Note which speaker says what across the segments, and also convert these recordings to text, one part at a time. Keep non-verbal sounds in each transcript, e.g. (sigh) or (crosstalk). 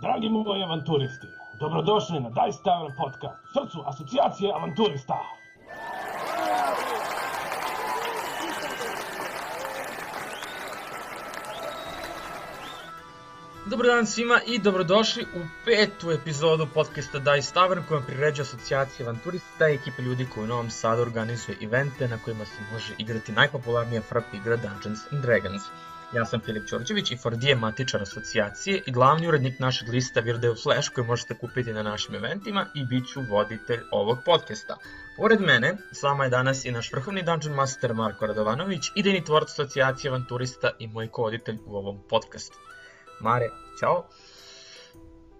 Speaker 1: Dragi moji avanturisti, dobrodošli na Dice Tavern podcast, srcu asocijacije avanturista.
Speaker 2: Dobar dan svima i dobrodošli u petu epizodu podcasta Dice Tavern kojom priređa asocijacija avanturista i ekipa ljudi koji u Novom Sadu organizuje evente na kojima se može igrati najpopularnija frap igra Dungeons and Dragons. Ja sam Filip Ćorđević i Fordije matičar asocijacije i glavni urednik našeg lista Virdeo Flash koji možete kupiti na našim eventima i bit ću voditelj ovog podcasta. Pored mene, s vama je danas i naš vrhovni Dungeon Master Marko Radovanović, idejni tvorac asocijacije avanturista i moj kovoditelj u ovom podcastu. Mare, čao!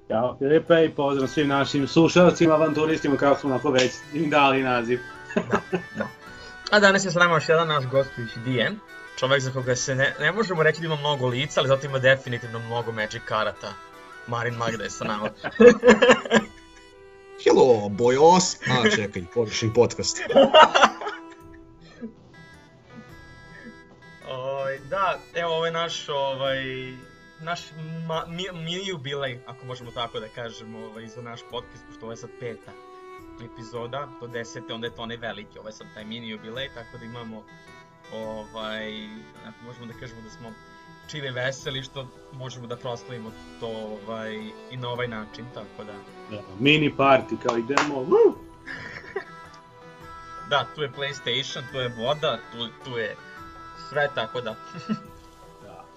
Speaker 3: Ćao Filipe i pozdrav svim našim slušalcima, avanturistima, kako smo onako već im dali naziv.
Speaker 2: da, da. A danas je s nama još jedan naš gostujući DM, čovek za koga se ne, ne možemo reći da ima mnogo lica, ali zato ima definitivno mnogo magic karata. Marin Magda je sa nama. (laughs)
Speaker 4: Hello, bojos! A, čekaj, pogrešni podcast.
Speaker 2: Oj, da, evo ovo je naš, ovaj, naš ma, mi, mini jubilej, ako možemo tako da kažemo, ovaj, za naš podcast, pošto ovo je sad peta epizoda, do desete, onda je to onaj veliki, ovo je sad taj mini jubilej, tako da imamo ovaj, ako možemo da kažemo da smo čili veseli što možemo da proslavimo to ovaj, i na ovaj način, tako da...
Speaker 3: da mini party kao idemo, Woo!
Speaker 2: da, tu je PlayStation, tu je voda, tu, tu je sve, tako da... (laughs)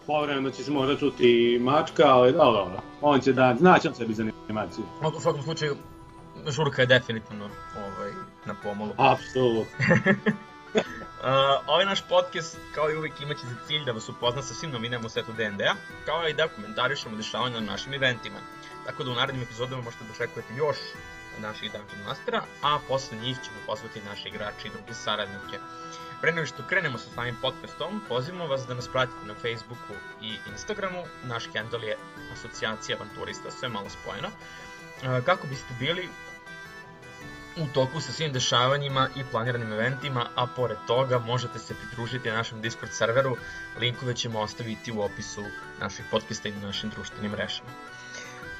Speaker 3: povremeno će se možda čuti mačka, ali da, dobro, on će da, znači on sebi za animaciju.
Speaker 2: U svakom slučaju, žurka je definitivno ovaj, na pomolu.
Speaker 3: Apsolutno. (laughs)
Speaker 2: Uh, ovaj naš podcast, kao i uvijek, imaće za cilj da vas upozna sa svim novinama u svetu D&D-a, kao i da komentarišemo dešavanja na našim eventima. Tako da u narednim epizodama možete da očekujete još naših Dungeon Mastera, a posle njih ćemo pozvati naše igrače i druge saradnike. Pre nego što krenemo sa samim podcastom, pozivamo vas da nas pratite na Facebooku i Instagramu. Naš handle je asocijacija avanturista, sve malo spojeno. Uh, kako biste bili u toku sa svim dešavanjima i planiranim eventima, a pored toga možete se pridružiti na našem Discord serveru, linkove ćemo ostaviti u opisu naših podcasta i na našim društvenim mrežama.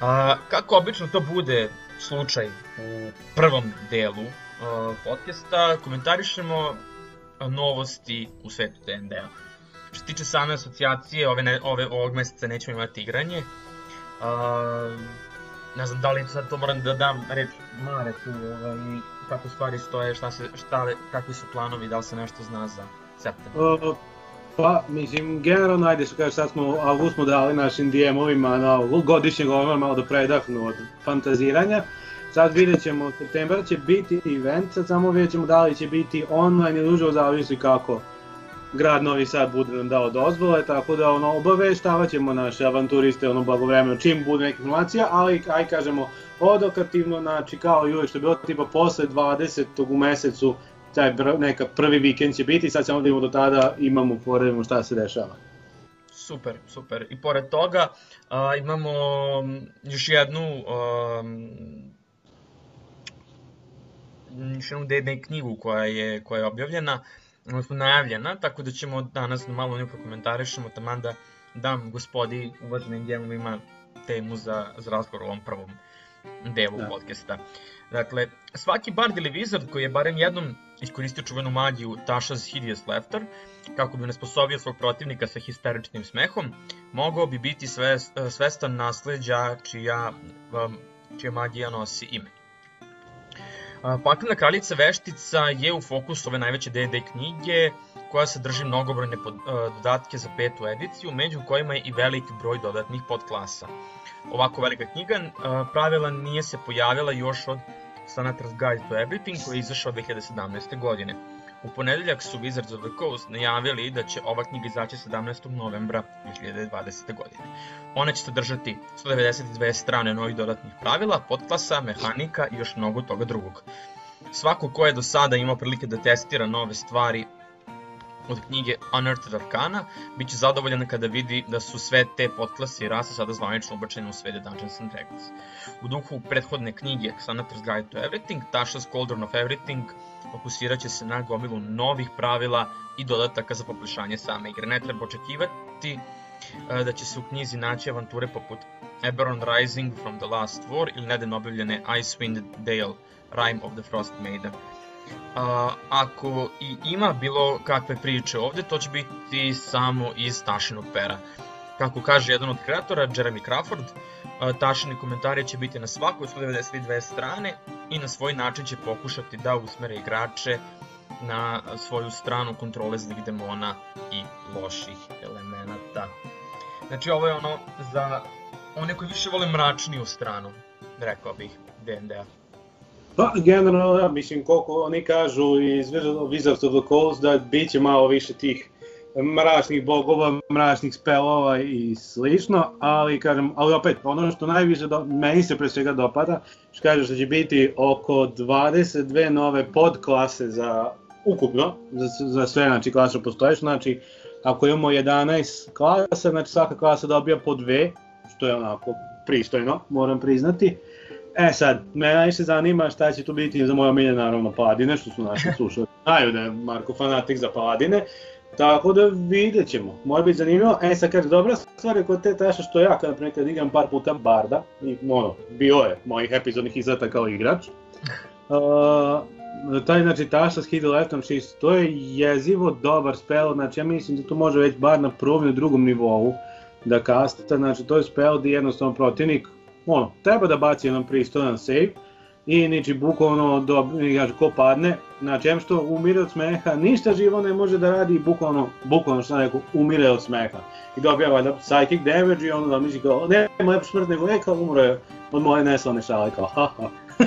Speaker 2: A, kako obično to bude slučaj u prvom delu a, podcasta, komentarišemo novosti u svetu D&D-a. Što se tiče same asocijacije, ove, ne, ove, ovog meseca nećemo imati igranje. A, ne znam da li sad to moram da dam reč Mare tu, ovaj, kako stvari stoje, šta se, šta, kakvi su planovi, da li se nešto zna za septembar?
Speaker 3: Uh, pa, mislim, generalno, ajde što kažeš, sad smo, avgust smo dali našim DM-ovima na godišnjeg ovo malo da predahnu od fantaziranja. Sad vidjet ćemo, septembar će biti event, sad samo vidjet ćemo da li će biti online ili uživo, zavisi kako grad Novi Sad bude nam dao dozvole, tako da ono, obaveštavat ćemo naše avanturiste ono blagovremeno čim bude neka informacija, ali aj kažemo odokativno, znači kao i uvek što je bilo tipa posle 20. u mesecu taj pr neka prvi vikend će biti, sad ćemo da imamo do tada imamo poredimo šta se dešava.
Speaker 2: Super, super. I pored toga a, imamo još jednu jednu D&D knjigu koja je, koja je objavljena odnosno najavljena, tako da ćemo danas malo nju prokomentarišemo, taman da dam gospodi uvaženim gemovima temu za, za razgovor u ovom prvom delu da. podcasta. Dakle, svaki bard ili wizard koji je barem jednom iskoristio čuvenu magiju Tasha's Hideous Laughter, kako bi nesposobio svog protivnika sa histeričnim smehom, mogao bi biti svestan nasledđa čija, um, čija magija nosi ime. Paklena kraljica veštica je u fokusu ove najveće D&D knjige, koja sadrži mnogobrojne dodatke za petu ediciju, među kojima je i veliki broj dodatnih podklasa. Ovako velika knjiga pravila nije se pojavila još od Sanatar's Guide to Everything, koji je izašao 2017. godine. U ponedeljak su Wizards of the Coast najavili da će ova knjiga izaći 17. novembra 2020. godine. Ona će sadržati 192 strane novih dodatnih pravila, podklasa, mehanika i još mnogo toga drugog. Svako ko je do sada imao prilike da testira nove stvari od knjige Unearthed Arcana, bit će zadovoljan kada vidi da su sve te podklase i rase sada zvanično ubačene u svede Dungeons and Dragons. U duhu prethodne knjige Xanatar's Guide to Everything, Tasha's Cauldron of Everything fokusirat će se na gomilu novih pravila i dodataka za poboljšanje same igre. Ne treba očekivati e, da će se u knjizi naći avanture poput Eberron Rising from the Last War ili nedavno objavljene Icewind Dale, Rime of the Frost Maiden. A, ako i ima bilo kakve priče ovde, to će biti samo iz Tašinog pera. Kako kaže jedan od kreatora, Jeremy Crawford, a, Tašini komentari će biti na svakoj 192 strane i na svoj način će pokušati da usmere igrače na svoju stranu kontrole zlih demona i loših elemenata. Znači ovo je ono za one koji više vole mračniju stranu, rekao bih, D&D-a.
Speaker 3: Pa, generalno, ja mislim, koliko oni kažu iz Wizards of the Coast, da bit će malo više tih mračnih bogova, mračnih spelova i slično, ali kažem, ali opet, ono što najviše do, meni se pre svega dopada, što kaže što će biti oko 22 nove podklase za ukupno, za, za sve, znači klasa postoje, znači ako imamo 11 klasa, znači svaka klasa dobija po dve, što je onako pristojno, moram priznati. E sad, me najviše zanima šta će tu biti za moje omiljene, naravno, paladine, što su naši (laughs) slušali. Znaju da je Marko fanatik za paladine, tako da vidjet ćemo. Može biti zanimljivo. E sad kaže, dobra stvar je kod te taša što ja kad nekad igram par puta Barda, i ono, bio je mojih epizodnih izleta kao igrač. Uh, taj znači taša s Hidden Leftom 6, to je jezivo dobar spell, znači ja mislim da to može već bar na prvom i drugom nivou da kastite, znači to je spell gdje jednostavno protivnik ono, treba da baci jedan pristojan save i niči bukvalno do, kaže, ko padne, znači em što umire od smeha, ništa živo ne može da radi i bukvalno, bukvalno što neko umire od smeha i dobija valjda psychic damage i ono da misli kao, ne, moja smrt nego je kao umro je od moje neslane šale, kao ha ha. (laughs)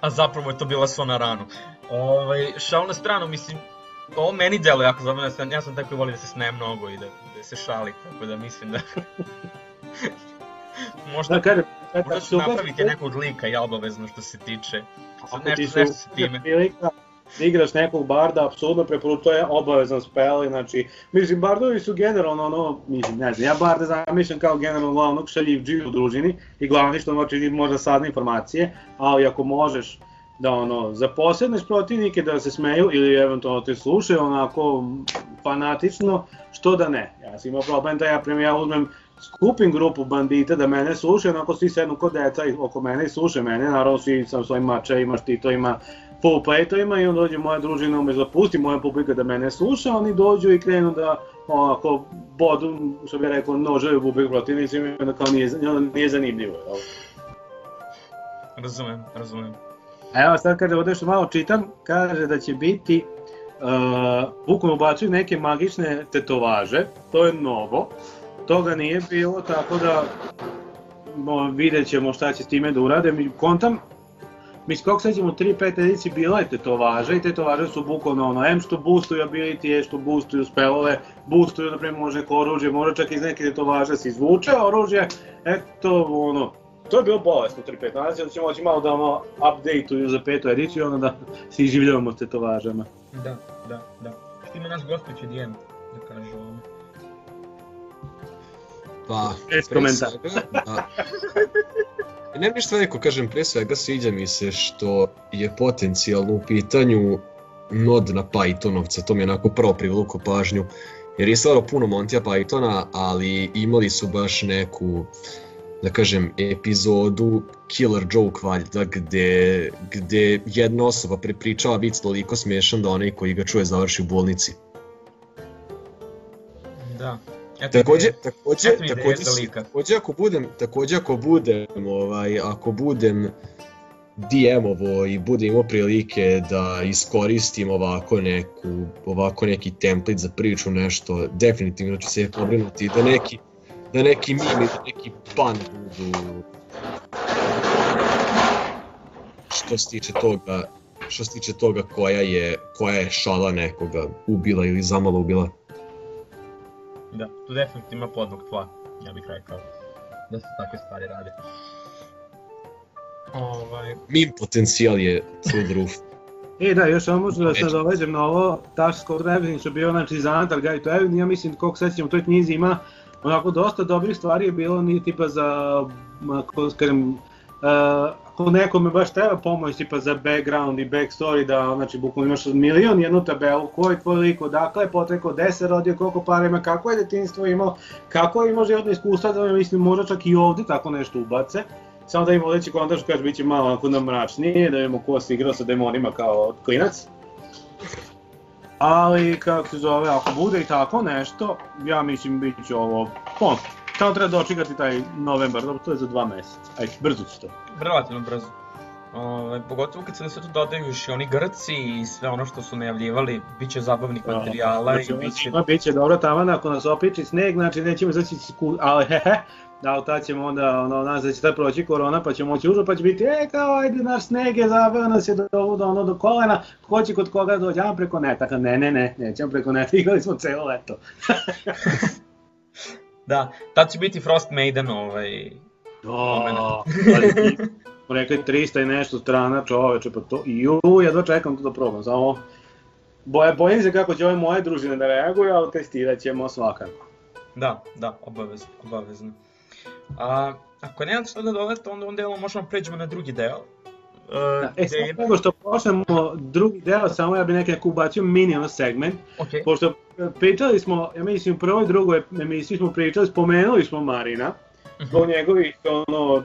Speaker 2: A zapravo je to bila sva na ranu. Ovaj, šal na stranu, mislim, ovo meni delo jako zabavno, ja sam, ja sam tako i volim da se smeje mnogo i da, da se šali, tako da mislim da... (laughs) možda,
Speaker 3: Da, kaže,
Speaker 2: možda ću napraviti nekog lika i obavezno što se tiče. Sad
Speaker 3: Ako ti
Speaker 2: nešto,
Speaker 3: su
Speaker 2: nešto sa time.
Speaker 3: prilika da igraš nekog barda, apsolutno preporučujem, to je obavezan spell, znači, mislim, bardovi su generalno ono, mislim, ne znam, ja barda zamišljam kao generalno glavnog šaljivđiju u družini i glavni što znači možda sadne informacije, ali ako možeš da ono, zaposedneš protivnike da se smeju ili eventualno te slušaju onako fanatično, što da ne. Ja sam imao problem da ja ja uzmem skupim grupu bandita da mene slušaju, onako svi sednu kod deca i oko mene i slušaju mene, naravno svi sam svojim mačevima, štitovima, full plate-ovima i onda dođe moja družina ume zapusti moja publika da mene sluša, oni dođu i krenu da onako bodu, što bih rekao, noževi publiku protivnicima i onda kao nije, onda nije zanimljivo. Jel?
Speaker 2: Razumem, razumem.
Speaker 3: Evo sad kaže ovde što malo čitam, kaže da će biti uh, bukvalno ubacuju neke magične tetovaže, to je novo, toga nije bilo, tako da no, vidjet ćemo šta će s time da urade. Mi kontam, mislim kako sećamo 3-5 edici bila je tetovaža i tetovaže su bukvalno ono, M što boostuju ability, E što boostuju spelove, boostuju na primjer može oružje, može čak iz neke tetovaže se izvuče oružje, eto ono, To je bilo bolesno 3-5, nadam da ćemo moći malo da ono update-uju za petu ediciju, ono da se iživljavamo s tetovažama.
Speaker 2: Da, da, da. Što ima naš od DM, da kaže ovo.
Speaker 4: Pa,
Speaker 3: Bez komentara.
Speaker 4: da. Ne ništa veliko, kažem, pre svega sviđa mi se što je potencijalno u pitanju nod na Pythonovca, to mi je onako prvo privuklo pažnju, jer je stvarno puno Montija Pythona, ali imali su baš neku, da kažem, epizodu Killer Joke valjda, gde, gde jedna osoba prepričava vic toliko smešan da onaj koji ga čuje završi u bolnici.
Speaker 2: Eto
Speaker 4: Takođe,
Speaker 2: ideje.
Speaker 4: takođe,
Speaker 2: Eto
Speaker 4: takođe,
Speaker 2: lika.
Speaker 4: takođe ako budem, takođe ako budem, ovaj, ako budem DM-ovo i budem imao prilike da iskoristim ovako neku, ovako neki template za priču nešto, definitivno ću se pobrinuti da neki, da neki mimi, da neki pan budu što se tiče toga, što se tiče toga koja je, koja je šala nekoga ubila ili zamalo ubila.
Speaker 2: Da, tu definitivno ima podnog tla, ja bih rekao. Da se takve stvari rade. Ovaj,
Speaker 4: Meme potencijal je through the roof.
Speaker 3: E da, još samo možda da se
Speaker 4: Neću.
Speaker 3: doveđem na ovo, Code Traveling što je bio znači Zantar Guide to Evan, ja mislim koliko sećam u toj knjizi ima onako dosta dobrih stvari je bilo, nije tipa za, ma, kako da kažem, uh, ako nekome baš treba pomoć tipa za background i backstory da znači bukvalno imaš milion jednu tabelu ko je tvoj lik, odakle je potekao, gde se rodio, koliko para ima, kako je detinstvo imao, kako je imao životno iskustva, da mislim možda čak i ovde tako nešto ubace. Samo da im vodeći kontaž kaže bit će malo onako namračnije, da imamo ko se igrao sa demonima kao klinac. Ali kako se zove, ako bude i tako nešto, ja mislim bit će ovo, on, Samo treba dočekati taj novembar, dobro, to je za dva meseca. Ajde, brzo će to.
Speaker 2: Relativno brzo. Ove, pogotovo kad se na sve to dodaju još i oni Grci i sve ono što su najavljivali, bit će zabavnih materijala
Speaker 3: znači,
Speaker 2: i bit će...
Speaker 3: Bit će dobro tamo, ako nas opiči sneg, znači nećemo izaći ku... ali hehe, da li tad ćemo onda, ono, nas da će tad proći korona, pa ćemo moći užu, pa će biti, e, kao, ajde, naš sneg je zaveo nas je do, do, ono, do kolena, ko će kod koga doći, ja preko neta, ne, ne, ne, nećemo preko neta, (laughs) igrali smo celo leto. (laughs)
Speaker 2: Da, tad će biti Frost Maiden ovaj... (laughs)
Speaker 3: Smo rekli 300 i nešto strana čoveče, pa to, ju, jedva čekam to da probam, samo boje, bojim se kako će ove moje družine da reaguju, ali testirat ćemo svakako.
Speaker 2: Da, da, obavezno, obavezno. A, ako nemate što da dodate, onda onda delo možemo pređemo na drugi deo. Uh,
Speaker 3: da, e, samo nego što počnemo drugi deo, samo ja bih nekako ubacio mini ono segment,
Speaker 2: okay.
Speaker 3: pošto pričali smo, ja mislim u prvoj i drugoj emisiji smo pričali, spomenuli smo Marina,
Speaker 2: Mhm.
Speaker 3: zbog njegovih ono,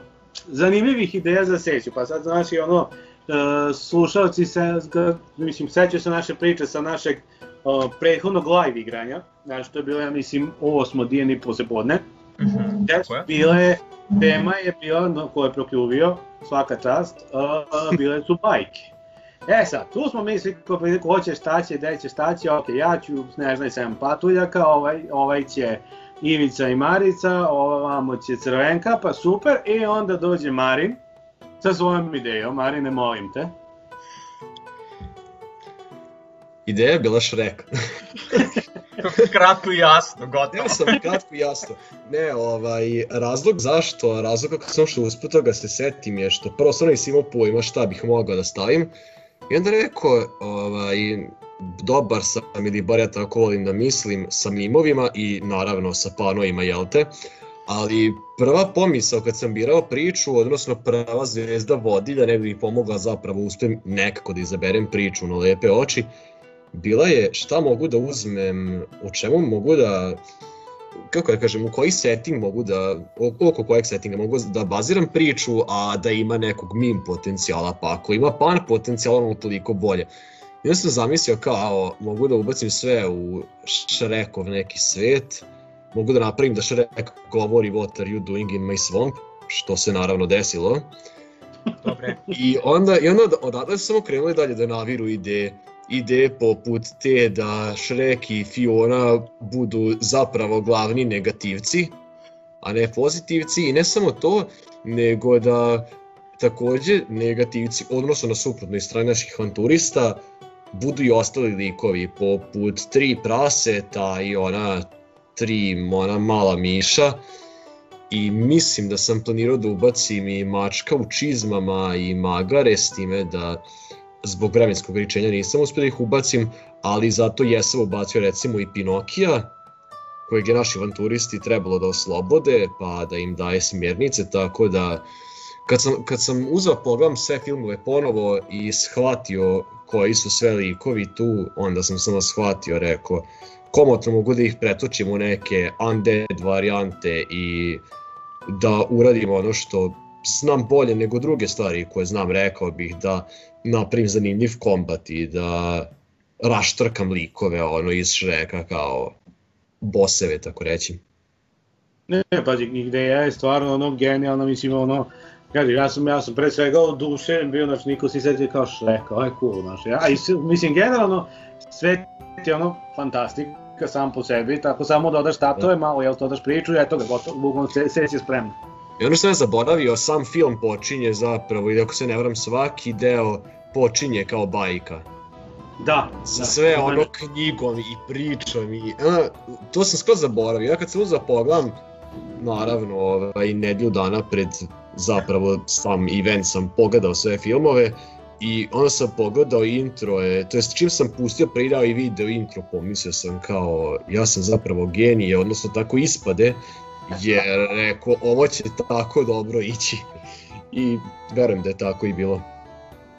Speaker 3: zanimljivih ideja za seću, pa sad znači ono, uh, slušalci se, mislim, sećaju se naše priče sa našeg uh, prethodnog live igranja, znači to je bilo, ja mislim, osmo dijeni posepodne,
Speaker 2: Mm -hmm.
Speaker 3: Tako je. Bile, tema je bila, no, ko je prokljuvio, svaka čast, uh, bile su bajke. E sad, tu smo mislili ko, ko će šta će, gde će šta će, ok, ja ću Snežna i 7 patuljaka, ovaj, ovaj će Ivica i Marica, ovamo će Crvenka, pa super, i onda dođe Marin sa svojom idejom, Marine, molim te.
Speaker 4: Ideja je bila Shrek. (laughs) (laughs)
Speaker 2: kratko i jasno, gotovo.
Speaker 4: Ja sam kratko i jasno. Ne, ovaj, razlog zašto, razlog kako sam što usput toga se setim je što prvo stvarno nisam imao pojma šta bih mogao da stavim. I onda rekao, ovaj, dobar sam ili bar ja tako volim da mislim sa mimovima i naravno sa panovima, jel te? Ali prva pomisao kad sam birao priču, odnosno prva zvezda vodilja, ne bi mi pomogla zapravo uspem nekako da izaberem priču na lepe oči, bila je šta mogu da uzmem, u čemu mogu da, kako da kažem, u koji setting mogu da, oko kojeg settinga mogu da baziram priču, a da ima nekog meme potencijala, pa ako ima pan potencijala, ono toliko bolje. I onda sam zamislio kao, mogu da ubacim sve u Shrekov neki svet, mogu da napravim da Shrek govori what are you doing in my swamp, što se naravno desilo.
Speaker 2: Dobre.
Speaker 4: I onda, i onda odatle su samo krenuli dalje da naviru ideje ideje poput te da Shrek i Fiona budu zapravo glavni negativci, a ne pozitivci. I ne samo to, nego da takođe negativci, odnosno na suprotnoj strani naših avanturista, budu i ostali likovi poput tri praseta i ona tri ona mala miša. I mislim da sam planirao da ubacim i mačka u čizmama i magare s time da zbog vremenskog ograničenja nisam uspio da ih ubacim, ali zato jesam ubacio recimo i Pinokija, kojeg je naši avanturisti trebalo da oslobode, pa da im daje smjernice, tako da kad sam, kad sam uzao pogledam sve filmove ponovo i shvatio koji su sve likovi tu, onda sam samo shvatio, rekao, komotno mogu da ih pretočim u neke undead varijante i da uradim ono što znam bolje nego druge stvari koje znam, rekao bih da napravim zanimljiv kombat i da raštrkam likove ono iz Shreka kao boseve, tako reći.
Speaker 3: Ne, pazi, ideja je stvarno ono genijalno, mislim ono, Kaži, ja sam, ja sam pre svega odušen bio, znači niko si setio kao Shrek, ovo je cool, znači, ja, i, mislim, generalno, svet je ono fantastika sam po sebi, tako samo dodaš tatove, malo, jel, dodaš priču, eto ga, gotovo, bukvalno se, se je spremno.
Speaker 4: I ono što sam zaboravio, sam film počinje zapravo, i ako se ne vram, svaki deo počinje kao bajka.
Speaker 3: Da.
Speaker 4: Sa sve
Speaker 3: da,
Speaker 4: ono knjigom i pričom i... A, to sam skoro zaboravio, ja kad sam uzao pogledam, naravno, ovaj, nedlju dana pred zapravo sam event sam pogledao sve filmove i onda sam pogledao intro, je, to jest čim sam pustio pridao i video intro, pomislio sam kao ja sam zapravo genije, odnosno tako ispade, jer rekao ovo će tako dobro ići. i verujem da je tako i bilo.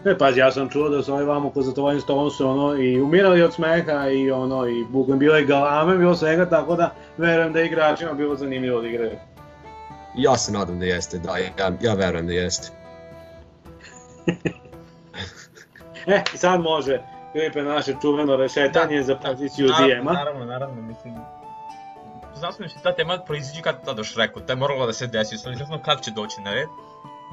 Speaker 3: Ne, pazi, ja sam čuo da su ovi vamo ko za tvojim stolom su ono i umirali od smeha i ono i bukvalno bilo je galame, bilo svega, tako da verujem da je igračima bilo zanimljivo da igraju.
Speaker 4: Ja se nadam da jeste, da, ja, ja verujem da jeste. (laughs)
Speaker 3: E, sad može Filipe naše čuveno rešetanje za poziciju DM-a.
Speaker 2: Naravno, naravno, mislim... Da će ta tema proiziđi kad tada još rekao, to je moralo da se desi, sam ne znam kad će doći na red.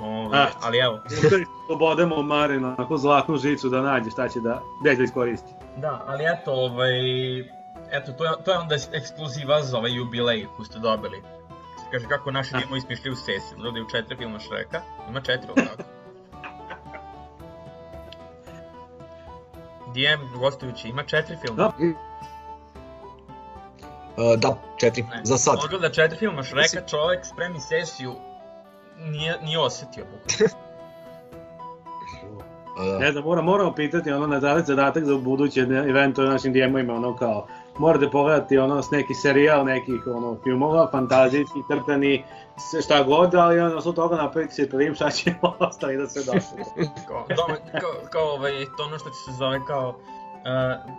Speaker 2: Ove,
Speaker 3: Ah.
Speaker 2: ali evo, (laughs)
Speaker 3: Slobodemo Marina, onako zlatnu žicu da nađe šta će da, gde će da iskoristi.
Speaker 2: da, ali eto, ovaj... Eto, to je, to je onda ekskluziva za ovaj jubilej koji ste dobili. Kaže kako naši
Speaker 3: Ah.
Speaker 2: dimo ismišljaju sesiju, dodaju četiri filma Šreka, ima četiri, ali tako? DM gostujući ima četiri filma.
Speaker 3: Da,
Speaker 4: Uh, da, četiri,
Speaker 2: Ne.
Speaker 4: za sad.
Speaker 2: Odgleda četiri filma Šreka, čovek spremi sesiju, nije, nije osetio bukvalno. (laughs)
Speaker 4: Uh, da.
Speaker 3: ne znam, moram, moramo pitati ono na zadat zadatak za buduće eventove našim DM-ovima, ono kao, morate pogledati ono s neki serijal nekih ono filmova, fantazijski, crtani, sve šta god, ali ono, su toga napraviti se prim šta će (laughs) ostali da se došli.
Speaker 2: kao, doma, kao, kao ovaj, to ono što će se zove kao uh,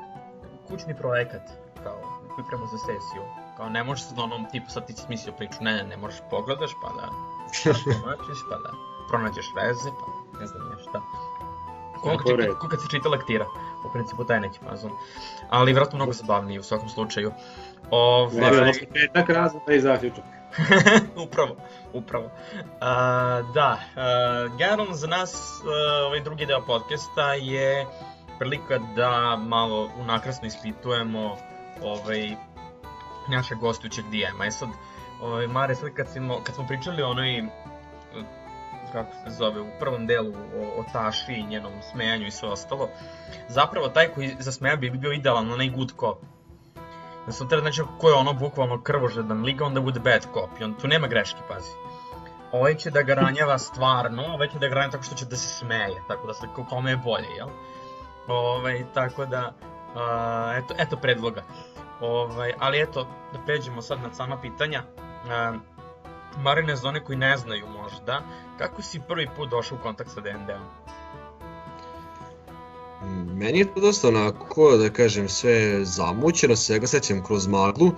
Speaker 2: kućni projekat, kao pripremu za sesiju. Kao ne možeš sad onom tipu sad ti si smislio priču, ne, ne, ne možeš pogledaš pa da (laughs) pronađeš, pa da pronađeš veze, pa ne znam nije šta. Ko
Speaker 3: Tako
Speaker 2: kad,
Speaker 3: red.
Speaker 2: ko kad se čita lektira, u principu taj neki fazon. Ali vjerojatno mnogo zabavniji u svakom slučaju. Ove,
Speaker 3: Ne, ono, petak razlika i zaključak. (laughs)
Speaker 2: upravo, upravo. Uh, da, uh, generalno za nas uh, ovaj drugi deo podcasta je prilika da malo unakrasno ispitujemo ovaj, našeg gostujućeg DM-a. E sad, ovaj, Mare, sad kad smo, kad smo pričali o onoj, eh, kako se zove, u prvom delu o, o Taši i njenom smejanju i sve ostalo, zapravo taj koji zasmeja bi bio idealan, onaj good cop. Da sam treba znači ko je ono bukvalno krvožedan liga, onda bude bad cop i on tu nema greške, pazi. Ovaj će da ga ranjava stvarno, ovaj će da ga ranjava tako što će da se smeje, tako da se ko- kome je bolje, jel? Ovaj, tako da, a, eto, eto predloga. Ovaj, ali eto, da pređemo sad na sama pitanja. A, Marine, za one koji ne znaju možda, kako si prvi put došao u kontakt sa D&D-om?
Speaker 4: Meni je to dosta onako, da kažem, sve zamućeno, svega sećam kroz maglu,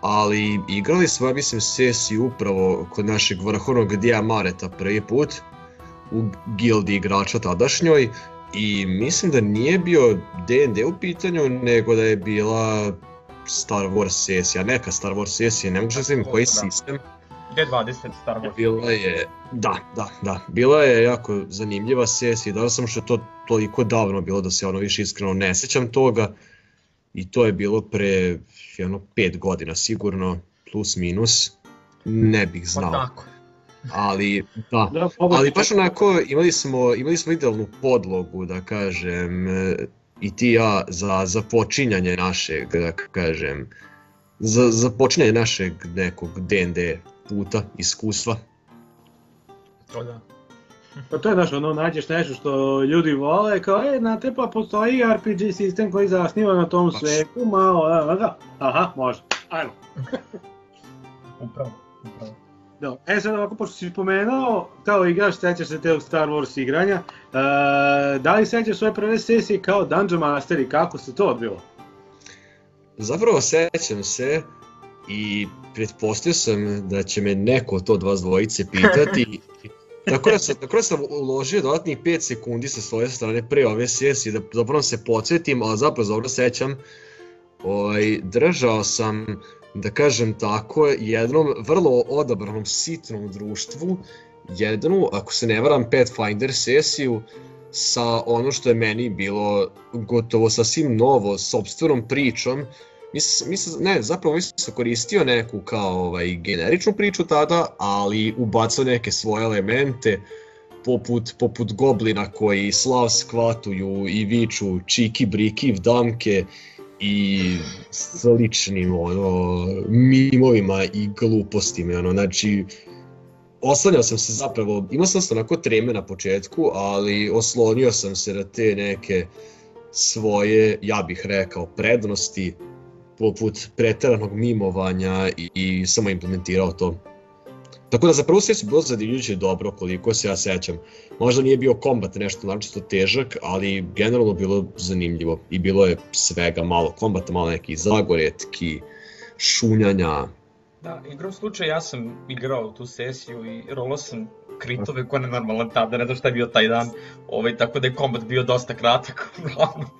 Speaker 4: ali igrali smo, ja mislim, sesiju upravo kod našeg vrhovnog Dija Mareta prvi put u gildi igrača tadašnjoj i mislim da nije bio D&D u pitanju, nego da je bila Star Wars sesija, neka Star Wars sesija, ne mogu da znam koji
Speaker 2: Da.
Speaker 4: sistem.
Speaker 2: D20 Star Wars.
Speaker 4: Bila je, da, da, da, bila je jako zanimljiva sesija, da sam što je to toliko davno bilo da se ono više iskreno ne sećam toga i to je bilo pre jedno pet godina sigurno, plus minus, ne bih
Speaker 2: Pa
Speaker 4: znao,
Speaker 2: tako.
Speaker 4: ali da,
Speaker 3: Da, mogu
Speaker 4: ali baš onako imali smo, imali smo idealnu podlogu da kažem e, i ti ja za, za počinjanje našeg da kažem za, za počinjanje našeg nekog D&D puta, iskustva.
Speaker 2: To da.
Speaker 3: Pa to je znaš, ono, nađeš nešto što ljudi vole, kao, e, znate, pa postoji RPG sistem koji zasniva na tom
Speaker 4: Baš.
Speaker 3: svetu, malo, da, da, da, aha, može, ajmo.
Speaker 2: Upravo, upravo.
Speaker 3: Da. E sad ovako, pošto si spomenuo, kao igrač, sećaš se tog Star Wars igranja, e, da li sećaš svoje prve sesije kao Dungeon Master i kako se to odbilo?
Speaker 4: Zapravo sećam se i pretpostavio sam da će me neko to od vas dvojice pitati. (laughs) Tako da, sam, tako da sam uložio dodatnih 5 sekundi sa svoje strane pre ove sesije da zapravo se podsjetim, ali zapravo dobro sećam. Ovaj, držao sam, da kažem tako, jednom vrlo odabranom sitnom društvu, jednu, ako se ne varam, Pathfinder sesiju sa ono što je meni bilo gotovo sasvim novo, sobstvenom pričom, Mislim, mislim, ne, zapravo mislim da sam koristio neku kao ovaj, generičnu priču tada, ali ubacao neke svoje elemente, poput, poput goblina koji slav skvatuju i viču čiki briki vdamke i sličnim ono, mimovima i glupostima. Ono, znači, oslanjao sam se zapravo, imao sam se onako treme na početku, ali oslonio sam se na te neke svoje, ja bih rekao, prednosti, poput preteranog mimovanja i, i samo implementirao to. Tako da za prvu sesiju bilo zanimljuće dobro koliko se ja sećam. Možda nije bio kombat nešto naročito težak, ali generalno bilo zanimljivo i bilo je svega malo kombata, malo neki zagoretki, šunjanja.
Speaker 2: Da, igrom slučaj ja sam igrao tu sesiju i rolao sam kritove ko nenormalan tada, ne znam šta je bio taj dan, ovaj, tako da je kombat bio dosta kratak, (laughs) uglavnom.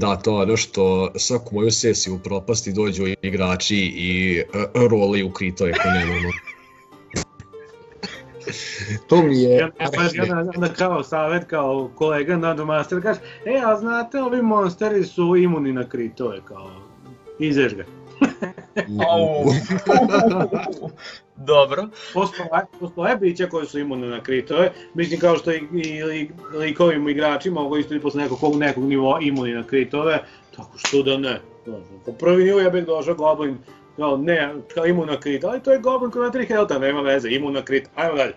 Speaker 4: Da, to je ono što svaku moju sesiju u propasti dođu igrači i uh, roli u kritove ko nenormalno. (laughs) to mi je...
Speaker 3: Ja, ja, ja, ja, onda kao savjet, kao kolega Master kaže, e, a znate, ovi monsteri su imuni na kritove, kao, izeš ga.
Speaker 2: Au. (laughs) Dobro.
Speaker 3: Postoje, postoje bića koji su imune na kritove, mislim kao što i, i, i likovim igračima mogu isto i posle nekog, nekog nivoa imuni na kritove, tako što da ne. Po prvi nivo ja bih došao Goblin, kao ne, kao imun na krit, ali to je Goblin koji ima 3 helta, nema veze, imun na krit, ajmo dalje.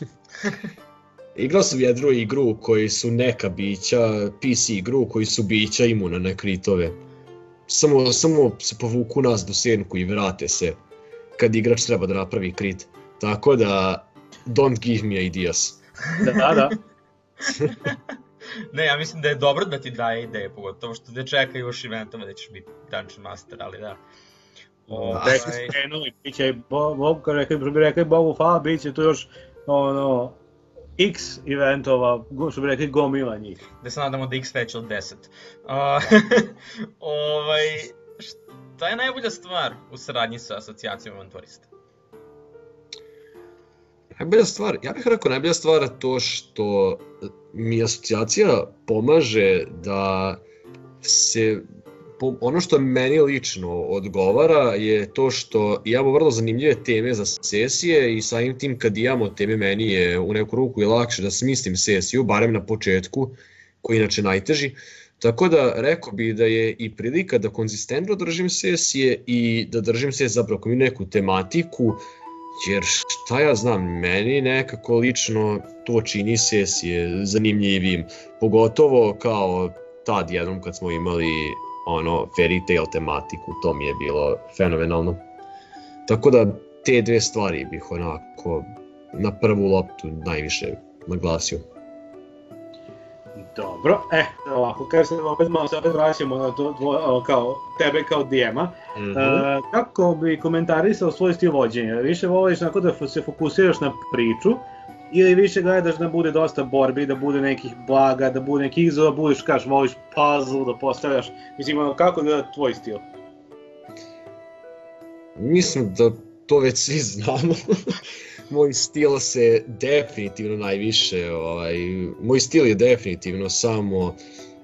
Speaker 3: (laughs)
Speaker 4: Igrao sam jednu igru koji su neka bića, PC igru koji su bića imuna na kritove. Samo, samo se povuku nas do senku i vrate se kad igrač treba da napravi krit. Tako da, don't give me ideas.
Speaker 3: Da, da.
Speaker 2: ne, ja mislim da je dobro da ti daje ideje, pogotovo što te čeka još eventova da ćeš biti Dungeon Master, ali da.
Speaker 3: Ovaj... Rekli ste krenuli, bit će, kao rekli, bi rekli Bobu hvala, bit će tu još ono, x eventova, što bi rekli gomila njih.
Speaker 2: Da se nadamo da x veće od 10. Uh, (laughs) ovaj, šta je najbolja stvar u saradnji sa asocijacijom avanturista?
Speaker 4: Najbolja stvar, ja bih rekao najbolja stvar je to što mi asocijacija pomaže da se ono što meni lično odgovara je to što imamo vrlo zanimljive teme za sesije i samim tim kad imamo teme meni je u neku ruku je lakše da smislim sesiju, barem na početku, koji je inače najteži. Tako da rekao bi da je i prilika da konzistentno držim sesije i da držim se zapravo kao neku tematiku, jer šta ja znam, meni nekako lično to čini sesije zanimljivim, pogotovo kao tad jednom kad smo imali ono fairy tale tematiku, to mi je bilo fenomenalno. Tako da te dve stvari bih onako na prvu loptu najviše naglasio.
Speaker 3: Dobro, e, ovako, kad se opet malo se opet vraćamo na to, tvo, kao, tebe kao DM-a, mm -hmm. e, kako bi komentarisao svoj stil vođenja? Više voliš onako da se fokusiraš na priču, ili više gledaš da bude dosta borbi, da bude nekih blaga, da bude nekih izazova, budeš, kaš, voliš puzzle, da postavljaš, mislim, ono, kako gleda tvoj stil?
Speaker 4: Mislim da to već svi znamo. (laughs) moj stil se definitivno najviše, ovaj, moj stil je definitivno samo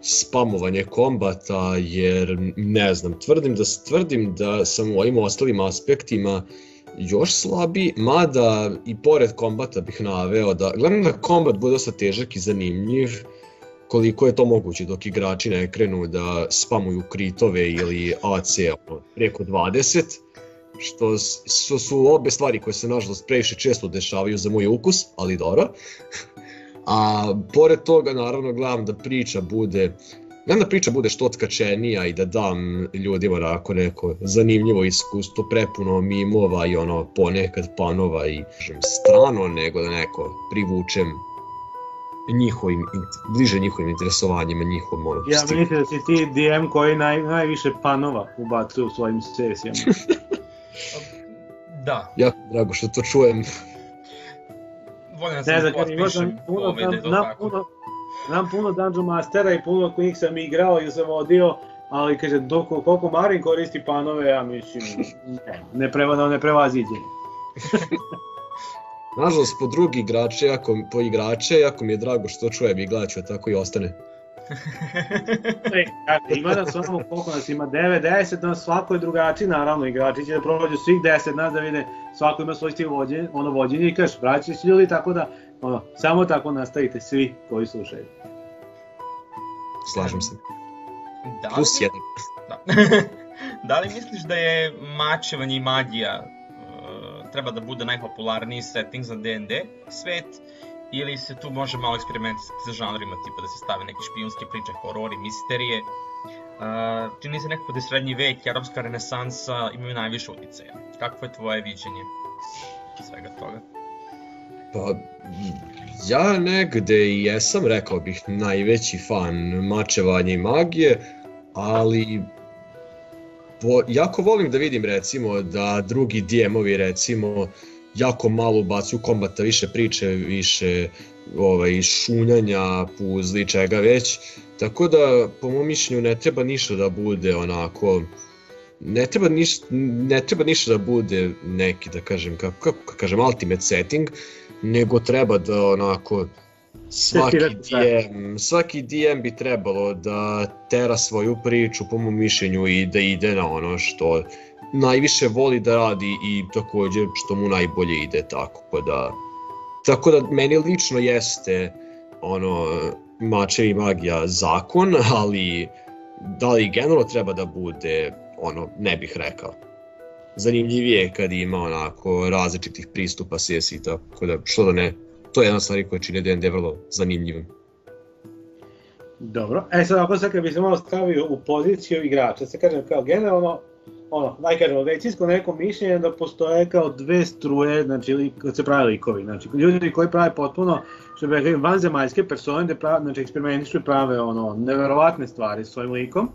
Speaker 4: spamovanje kombata, jer ne znam, tvrdim da, tvrdim da sam u ovim ostalim aspektima još slabi, mada i pored kombata bih naveo da, gledam da kombat bude dosta težak i zanimljiv, koliko je to moguće dok igrači ne krenu da spamuju kritove ili AC preko 20, što su, su obe stvari koje se nažalost previše često dešavaju za moj ukus, ali dobro. (laughs) A pored toga naravno gledam da priča bude Gledam da priča bude što otkačenija i da dam ljudima onako neko zanimljivo iskustvo, prepuno mimova i ono ponekad panova i kažem, strano, nego da neko privučem njihovim, bliže njihovim interesovanjima, njihovom ono,
Speaker 3: Ja mislim da si ti DM koji naj, najviše panova ubacuje u svojim sesijama. (laughs)
Speaker 2: da.
Speaker 4: Jako drago što to čujem.
Speaker 2: Volim da se potpišem da je to tako.
Speaker 3: Puno, Znam puno Dungeon Mastera i puno kojih sam igrao i sam vodio, ali kaže, dok, koliko Marin koristi panove, ja mislim, ne, (laughs) ne, preva, ne prevaziđe. (laughs)
Speaker 4: Nažalost, po drugi igrače, jako, po igrače, jako mi je drago što čujem i gledat ću, tako i ostane. (laughs)
Speaker 3: e, ima da samo koliko nas ima, 9, 10, na svako je drugačiji, naravno, igrači će da prođu svih 10 nas da vide, svako ima svoj stil vođenja, ono vođenje i kažeš, vraćaju se ljudi, tako da Ono, samo tako nastavite svi koji slušaju.
Speaker 4: Slažem se.
Speaker 2: Da
Speaker 4: Plus jedan.
Speaker 2: Da. da li misliš da je mačevanje i magija uh, treba da bude najpopularniji setting za D&D svet ili se tu može malo eksperimentisati sa žanrima, tipa da se stave neke špijunske priče, horori, misterije, Uh, čini se nekako da je srednji vek i arapska renesansa imaju najviše uticaja. Kako je tvoje viđenje svega toga?
Speaker 4: Pa, ja negde i jesam, rekao bih, najveći fan mačevanja i magije, ali po, jako volim da vidim recimo da drugi DM-ovi recimo jako malo ubacuju kombata, više priče, više ovaj, šunjanja, puzli, čega već. Tako da, po mom mišljenju, ne treba ništa da bude onako ne treba ništa, ne treba ništa da bude neki, da kažem, kako, kako kažem, ultimate setting, nego treba da onako svaki DM, svaki DM bi trebalo da tera svoju priču po mom mišljenju i da ide na ono što najviše voli da radi i takođe što mu najbolje ide tako pa da tako da meni lično jeste ono mače i magija zakon, (laughs) ali da li generalno treba da bude ono ne bih rekao zanimljivije kad ima onako različitih pristupa sesi, tako da što da ne, to je jedna stvar koja čini D&D vrlo zanimljivim.
Speaker 3: Dobro, e sad ako sad kad bi se malo stavio u poziciju igrača, se kažem kao generalno, ono, daj kažemo, većinsko neko mišljenje da postoje kao dve struje, znači, kad se pravi likovi, znači, ljudi koji prave potpuno, što bi rekli, vanzemaljske persone, da prave, znači, eksperimentišu i prave, ono, neverovatne stvari s svojim likom,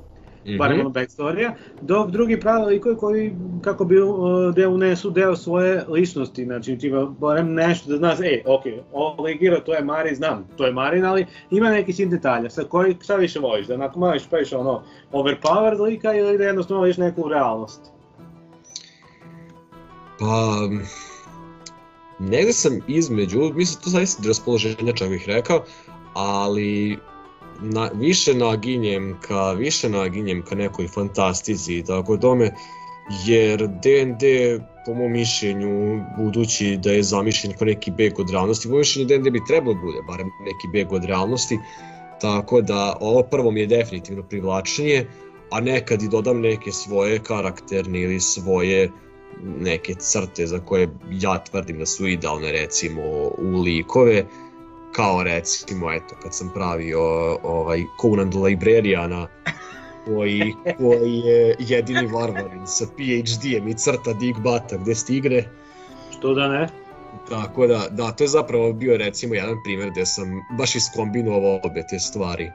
Speaker 3: -hmm. barem ono backstorija, dok drugi pravi likovi koji, kako bi uh, da unesu deo svoje ličnosti, znači tipa barem nešto da znaš, ej, ok, ovo ligira, to je Marin, znam, to je Marin, ali ima neki sin detalja, sa koji, šta više voliš, da onako malo praviš ono overpowered lika ili da jednostavno voliš neku realnost?
Speaker 4: Pa, negde sam između, mislim to zaista od raspoloženja čak bih rekao, ali na, više naginjem ka, više naginjem ka nekoj fantastici i tako tome, jer D&D po mom mišljenju, budući da je zamišljen kao neki beg od realnosti, po mom mišljenju D&D bi trebalo da bude barem neki beg od realnosti, tako da ovo prvo mi je definitivno privlačnije, a nekad i dodam neke svoje karakterne ili svoje neke crte za koje ja tvrdim da su idealne recimo u likove, kao recimo, eto, kad sam pravio ovaj Conan the Librariana, koji, koji je jedini varvarin sa PhD-em i crta Digbata gde stigne.
Speaker 3: Što da ne?
Speaker 4: Tako da, da, to je zapravo bio recimo jedan primer gde sam baš iskombinovao obe te stvari.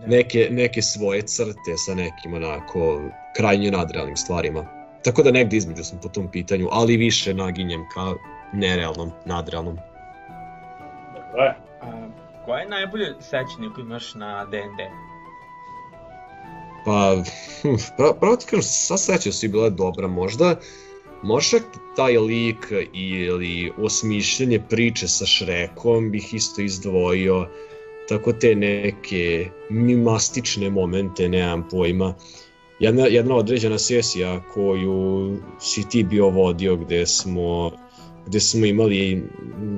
Speaker 4: Da. Neke, neke svoje crte sa nekim onako krajnje nadrealnim stvarima. Tako da negde između sam po tom pitanju, ali više naginjem ka nerealnom, nadrealnom.
Speaker 2: A, koje je najbolje sećanje koje imaš na D&D?
Speaker 4: Pa, (laughs) pra, pravo ti kažem, sva seća su i bila dobra, možda, možda taj lik ili osmišljanje priče sa Šrekom bih isto izdvojio, tako te neke mimastične momente, nemam pojma. Jedna, jedna određena sesija koju si ti bio vodio gde smo gde smo imali,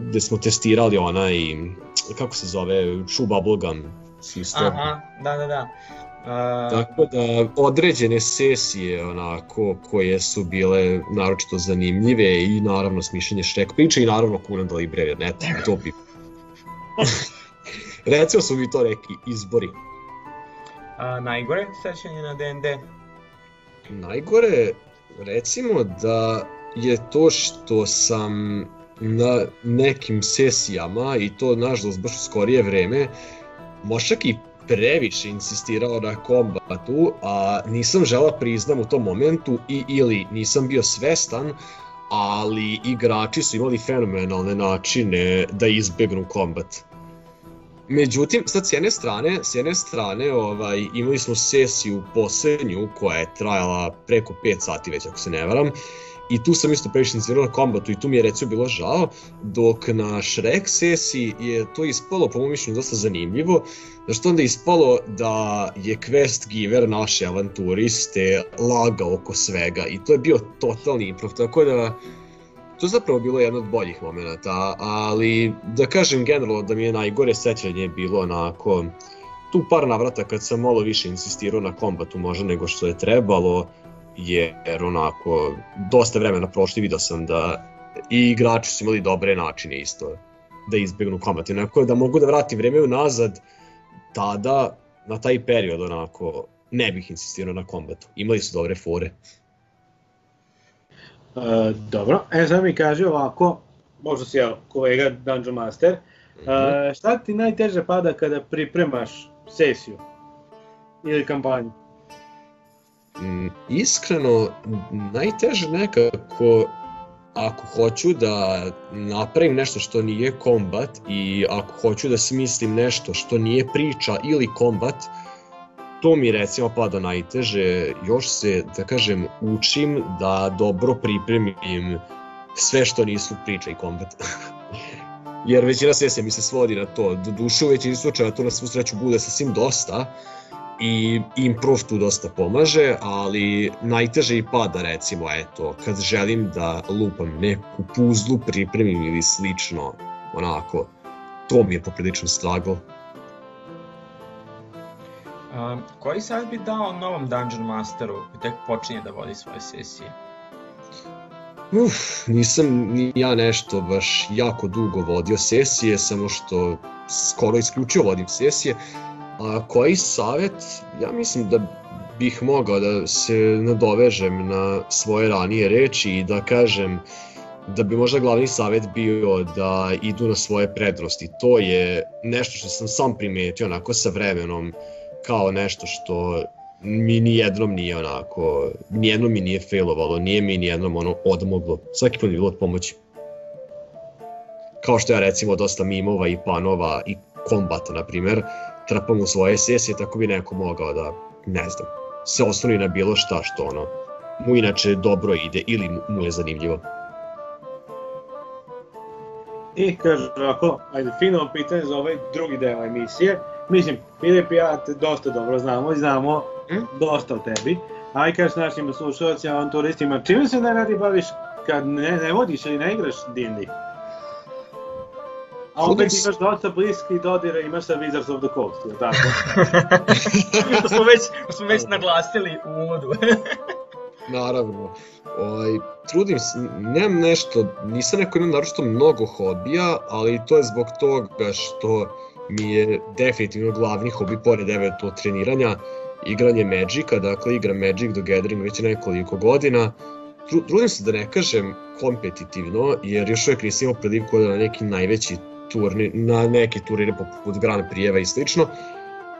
Speaker 4: gde smo testirali onaj, kako se zove, Shoe Bubblegum sistem.
Speaker 2: Aha, da, da, da.
Speaker 4: Uh... Tako da određene sesije onako koje su bile naročito zanimljive i naravno smišljenje Shrek priče i naravno Conan the Librarian, eto, to bi. (laughs) Recimo su mi to neki izbori.
Speaker 2: A, najgore sećanje na D&D?
Speaker 4: Najgore, recimo da je to što sam na nekim sesijama i to nažalost baš u skorije vreme možda i previše insistirao na kombatu, a nisam žela priznam u tom momentu i ili nisam bio svestan, ali igrači su imali fenomenalne načine da izbegnu kombat. Međutim, sad s jedne strane, s jedne strane ovaj, imali smo sesiju poslednju koja je trajala preko 5 sati već ako se ne varam i tu sam isto previše insistirao na kombatu i tu mi je recimo bilo žao, dok na Shrek sesiji je to ispalo po mojom mišljenju dosta zanimljivo, zašto onda je ispalo da je quest giver naše avanturiste laga oko svega i to je bio totalni improv, tako da to je zapravo bilo jedno od boljih momenta, ali da kažem generalno da mi je najgore sećanje bilo onako tu par navrata kad sam malo više insistirao na kombatu možda nego što je trebalo, jer onako dosta vremena prošli vidio sam da i igrači su imali dobre načine isto da izbegnu kombat. Onako da mogu da vratim vreme unazad, tada na taj period onako ne bih insistirao na kombatu. Imali su dobre fore.
Speaker 3: E, dobro, e sad mi kaže ovako, možda si ja kolega Dungeon Master, e, šta ti najteže pada kada pripremaš sesiju ili kampanju?
Speaker 4: Mm, iskreno, najteže nekako ako hoću da napravim nešto što nije kombat i ako hoću da smislim nešto što nije priča ili kombat, to mi recimo pada najteže, još se, da kažem, učim da dobro pripremim sve što nisu priča i kombat. (laughs) Jer većina sesija mi se svodi na to, do duše u većini slučaja to na svu sreću bude sasvim dosta, i improv tu dosta pomaže, ali najteže i pada recimo, eto, kad želim da lupam neku puzlu, pripremim ili slično, onako, to mi je poprilično struggle.
Speaker 2: Um, koji savjet bi dao novom Dungeon Masteru koji tek počinje da vodi svoje sesije?
Speaker 4: Uf, nisam ni ja nešto baš jako dugo vodio sesije, samo što skoro isključio vodim sesije, A koji savjet? Ja mislim da bih mogao da se nadovežem na svoje ranije reči i da kažem da bi možda glavni savjet bio da idu na svoje prednosti. To je nešto što sam sam primetio onako sa vremenom kao nešto što mi ni jednom nije onako, ni jednom mi nije failovalo, nije mi ni jednom ono odmoglo. Svaki put mi bilo od pomoći. Kao što ja recimo dosta mimova i panova i kombata, na primer, trpam u svoje sesije, tako bi neko mogao da, ne znam, se osloni na bilo šta što ono, mu inače dobro ide ili mu je zanimljivo.
Speaker 3: I kaže ovako, ajde, fino pitanje za ovaj drugi deo emisije. Mislim, Filip i ja te dosta dobro znamo i znamo
Speaker 2: Mm?
Speaker 3: dosta o tebi. Aj kažeš našim slušalcima, avanturistima, čime se najradije baviš kad ne, ne vodiš ili ne igraš D&D? A opet
Speaker 4: se-
Speaker 3: imaš dosta bliski dodire, imaš sa Wizards of the Coast, je li tako? (laughs)
Speaker 2: to smo već, to smo već naglasili u uvodu. (laughs)
Speaker 4: Naravno. Ovaj, trudim se, nemam nešto, nisam neko imam naročito mnogo hobija, ali to je zbog toga što mi je definitivno glavni hobi, pored eventualno treniranja, igranje Magica, dakle igram Magic the Gathering već nekoliko godina. Tru, trudim se da ne kažem kompetitivno, jer još uvijek nisam imao priliku da na neki najveći turnir, na neke turnire poput Grand Prijeva i slično,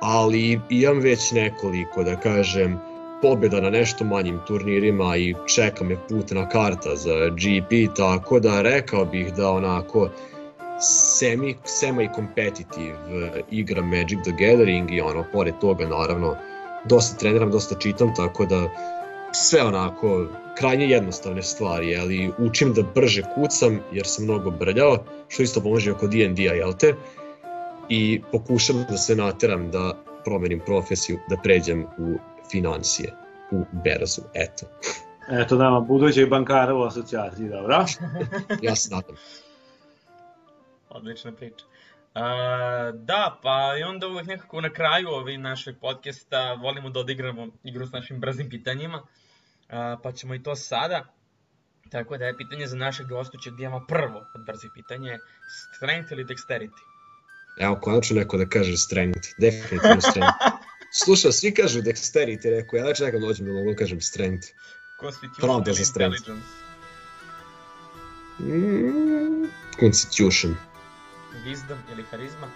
Speaker 4: ali imam već nekoliko, da kažem, pobjeda na nešto manjim turnirima i čeka me putna karta za GP, tako da rekao bih da onako semi, semi competitive igra Magic the Gathering i ono, pored toga naravno dosta treniram, dosta čitam, tako da sve onako krajnje jednostavne stvari, ali učim da brže kucam jer sam mnogo brljao, što isto pomože oko D&D-a, jel te? I pokušam da se nateram da promenim profesiju, da pređem u financije, u berzu, eto.
Speaker 3: Eto nama, budućeg bankara u asocijaciji, dobro? (laughs)
Speaker 4: Ja se nadam.
Speaker 2: Odlična priča. A, da, pa i onda uvek nekako na kraju ovih našeg podcasta volimo da odigramo igru s našim brzim pitanjima, a, pa ćemo i to sada. Tako da je pitanje za našeg gostuća gdje imamo prvo od brzih pitanja je strength ili dexterity?
Speaker 4: Evo, konačno neko da kaže strength, definitivno strength. (laughs) Slušaj, svi kažu dexterity, rekao, ja čekam da dođem da mogu da kažem strength.
Speaker 2: Constitution ili
Speaker 4: za strength.
Speaker 2: intelligence?
Speaker 4: Mm, constitution,
Speaker 2: Wisdom ili harizma?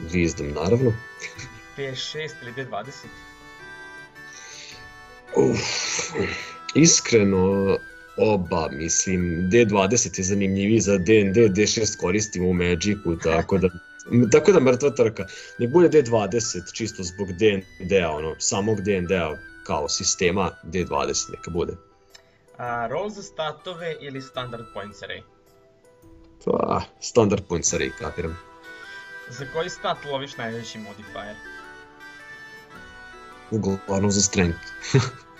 Speaker 4: wisdom, naravno.
Speaker 2: P6 ili D20?
Speaker 4: Uf, iskreno, oba, mislim, D20 je zanimljiviji za D&D, D6 koristimo u Magicu, tako da (laughs) Tako da mrtva trka. Ne bude D20 čisto zbog D&D-a, ono, samog D&D-a kao sistema D20 neka bude.
Speaker 2: A, roll za statove ili standard points array?
Speaker 4: Pa, standard points array, kapiram.
Speaker 2: Za koji stat loviš najveći modifier?
Speaker 4: Uglavnom za strength. (laughs)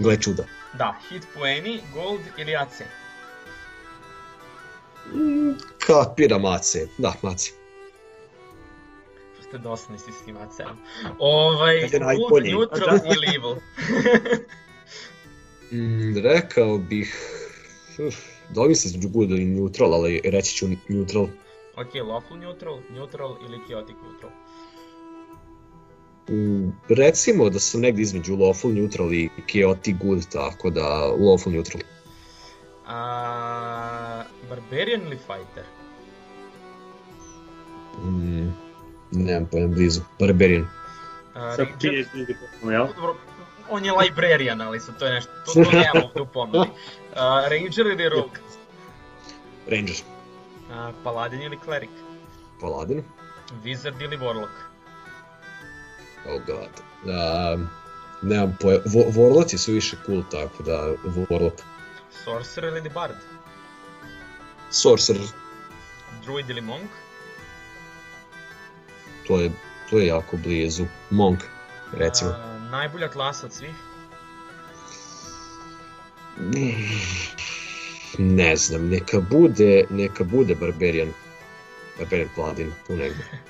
Speaker 4: Gle čuda.
Speaker 2: Da, hit poeni, gold ili AC?
Speaker 4: Mm, Kapiram AC, da, AC.
Speaker 2: Ste dosadni svi s tim AC-om. Ovaj, good, neutral ili evil?
Speaker 4: Mm, rekao bih... Uf, se između good i neutral, ali reći ću neutral.
Speaker 2: ok, lawful neutral, neutral ili chaotic neutral?
Speaker 4: Mm, recimo da sam negdje između Lawful Neutral i Chaotic Good, tako da Lawful Neutral.
Speaker 2: A, Barbarian ili Fighter?
Speaker 4: Mm, nemam pojem blizu. Barbarian.
Speaker 2: A,
Speaker 3: jel?
Speaker 2: Dobro, on je librarian, ali sad to je nešto, to, to nemamo ovdje u ponudi. A, Ranger ili Rogue?
Speaker 4: Ranger.
Speaker 2: A, Paladin ili Cleric?
Speaker 4: Paladin.
Speaker 2: Wizard ili Warlock?
Speaker 4: Oh god. Um, nemam pojem. Vo- Warlocki su više cool, tako da Warlock.
Speaker 2: Sorcerer ili Bard?
Speaker 4: Sorcerer,
Speaker 2: Druid ili Monk?
Speaker 4: to je, to je jako blizu. Monk, recimo.
Speaker 2: A, najbolja klasa od svih?
Speaker 4: Ne znam, neka bude, neka bude Barbarian. Barbarian Paladin, tu negdje. (laughs)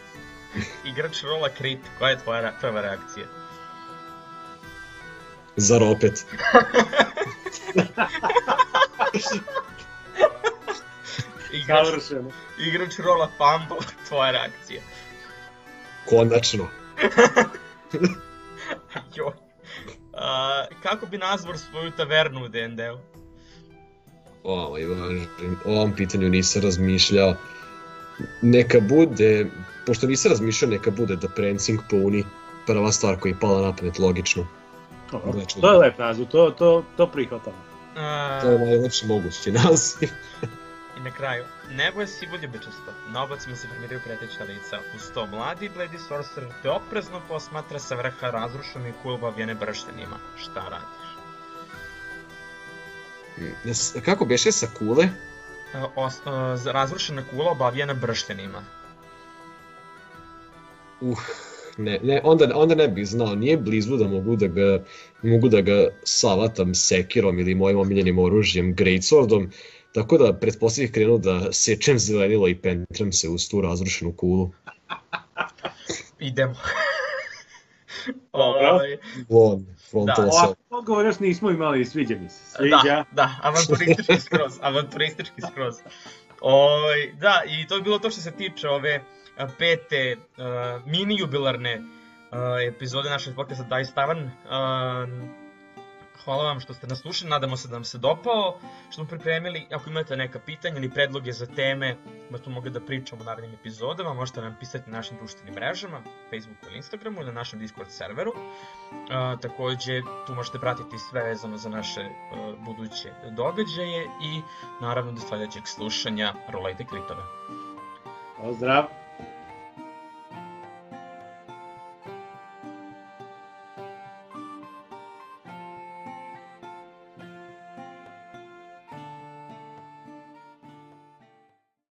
Speaker 2: Igrač rola crit, koja je tvoja re- prva reakcija?
Speaker 4: Zar opet? (laughs)
Speaker 2: Igrač, igrač rola fumble, (laughs) tvoja reakcija.
Speaker 4: Konačno. (laughs)
Speaker 2: Joj. A, kako bi nazvao svoju tavernu u D&D-u?
Speaker 4: Važno. O ovom pitanju nisam razmišljao. Neka bude, pošto nisam razmišljao, neka bude da Prancing Pony prva stvar koja je pala na pamet, logično.
Speaker 3: Dobro.
Speaker 4: Znači-
Speaker 3: To je lep naziv, to, to, to prihvatam.
Speaker 2: A,
Speaker 4: To je najlepši mogući naziv. (laughs)
Speaker 2: I na kraju, nebo je sivo ljubičasto, na obacima se formiraju preteća lica, uz to mladi bledi sorcerer te oprezno posmatra sa vrha razrušenih kulba vjene brštenima. Šta radiš?
Speaker 4: Jes- Kako beše sa kule?
Speaker 2: E, os, e, razrušena kula obavijena brštenima.
Speaker 4: Uh, ne, ne, onda, onda ne bih znao, nije blizu da mogu da ga, mogu da ga savatam sekirom ili mojim omiljenim oružjem Greatswordom, tako da pretpostavljih krenu da sečem zelenilo i pentram se uz tu razrušenu kulu. (laughs)
Speaker 2: Idemo. (laughs)
Speaker 3: Dobro.
Speaker 2: Ovaj,
Speaker 4: Von, frontal
Speaker 2: Da.
Speaker 4: assault.
Speaker 3: Ovako odgovor još nismo imali, sviđa mi se.
Speaker 2: Da,
Speaker 3: Sviđa.
Speaker 2: da, avanturistički skroz, avanturistički skroz. Oj, da, i to je bilo to što se tiče ove pete a, mini jubilarne a, epizode našeg podcasta Dice Tavern. A, hvala vam što ste nas slušali, nadamo se da vam se dopao što smo pripremili. Ako imate neka pitanja ili predloge za teme da smo mogli da pričamo u narednim epizodama, možete nam pisati na našim društvenim mrežama, Facebooku ili Instagramu ili na našem Discord serveru. A, takođe, tu možete pratiti sve vezano za naše a, buduće događaje i naravno do sledećeg slušanja rolajte kritove.
Speaker 3: Pozdrav.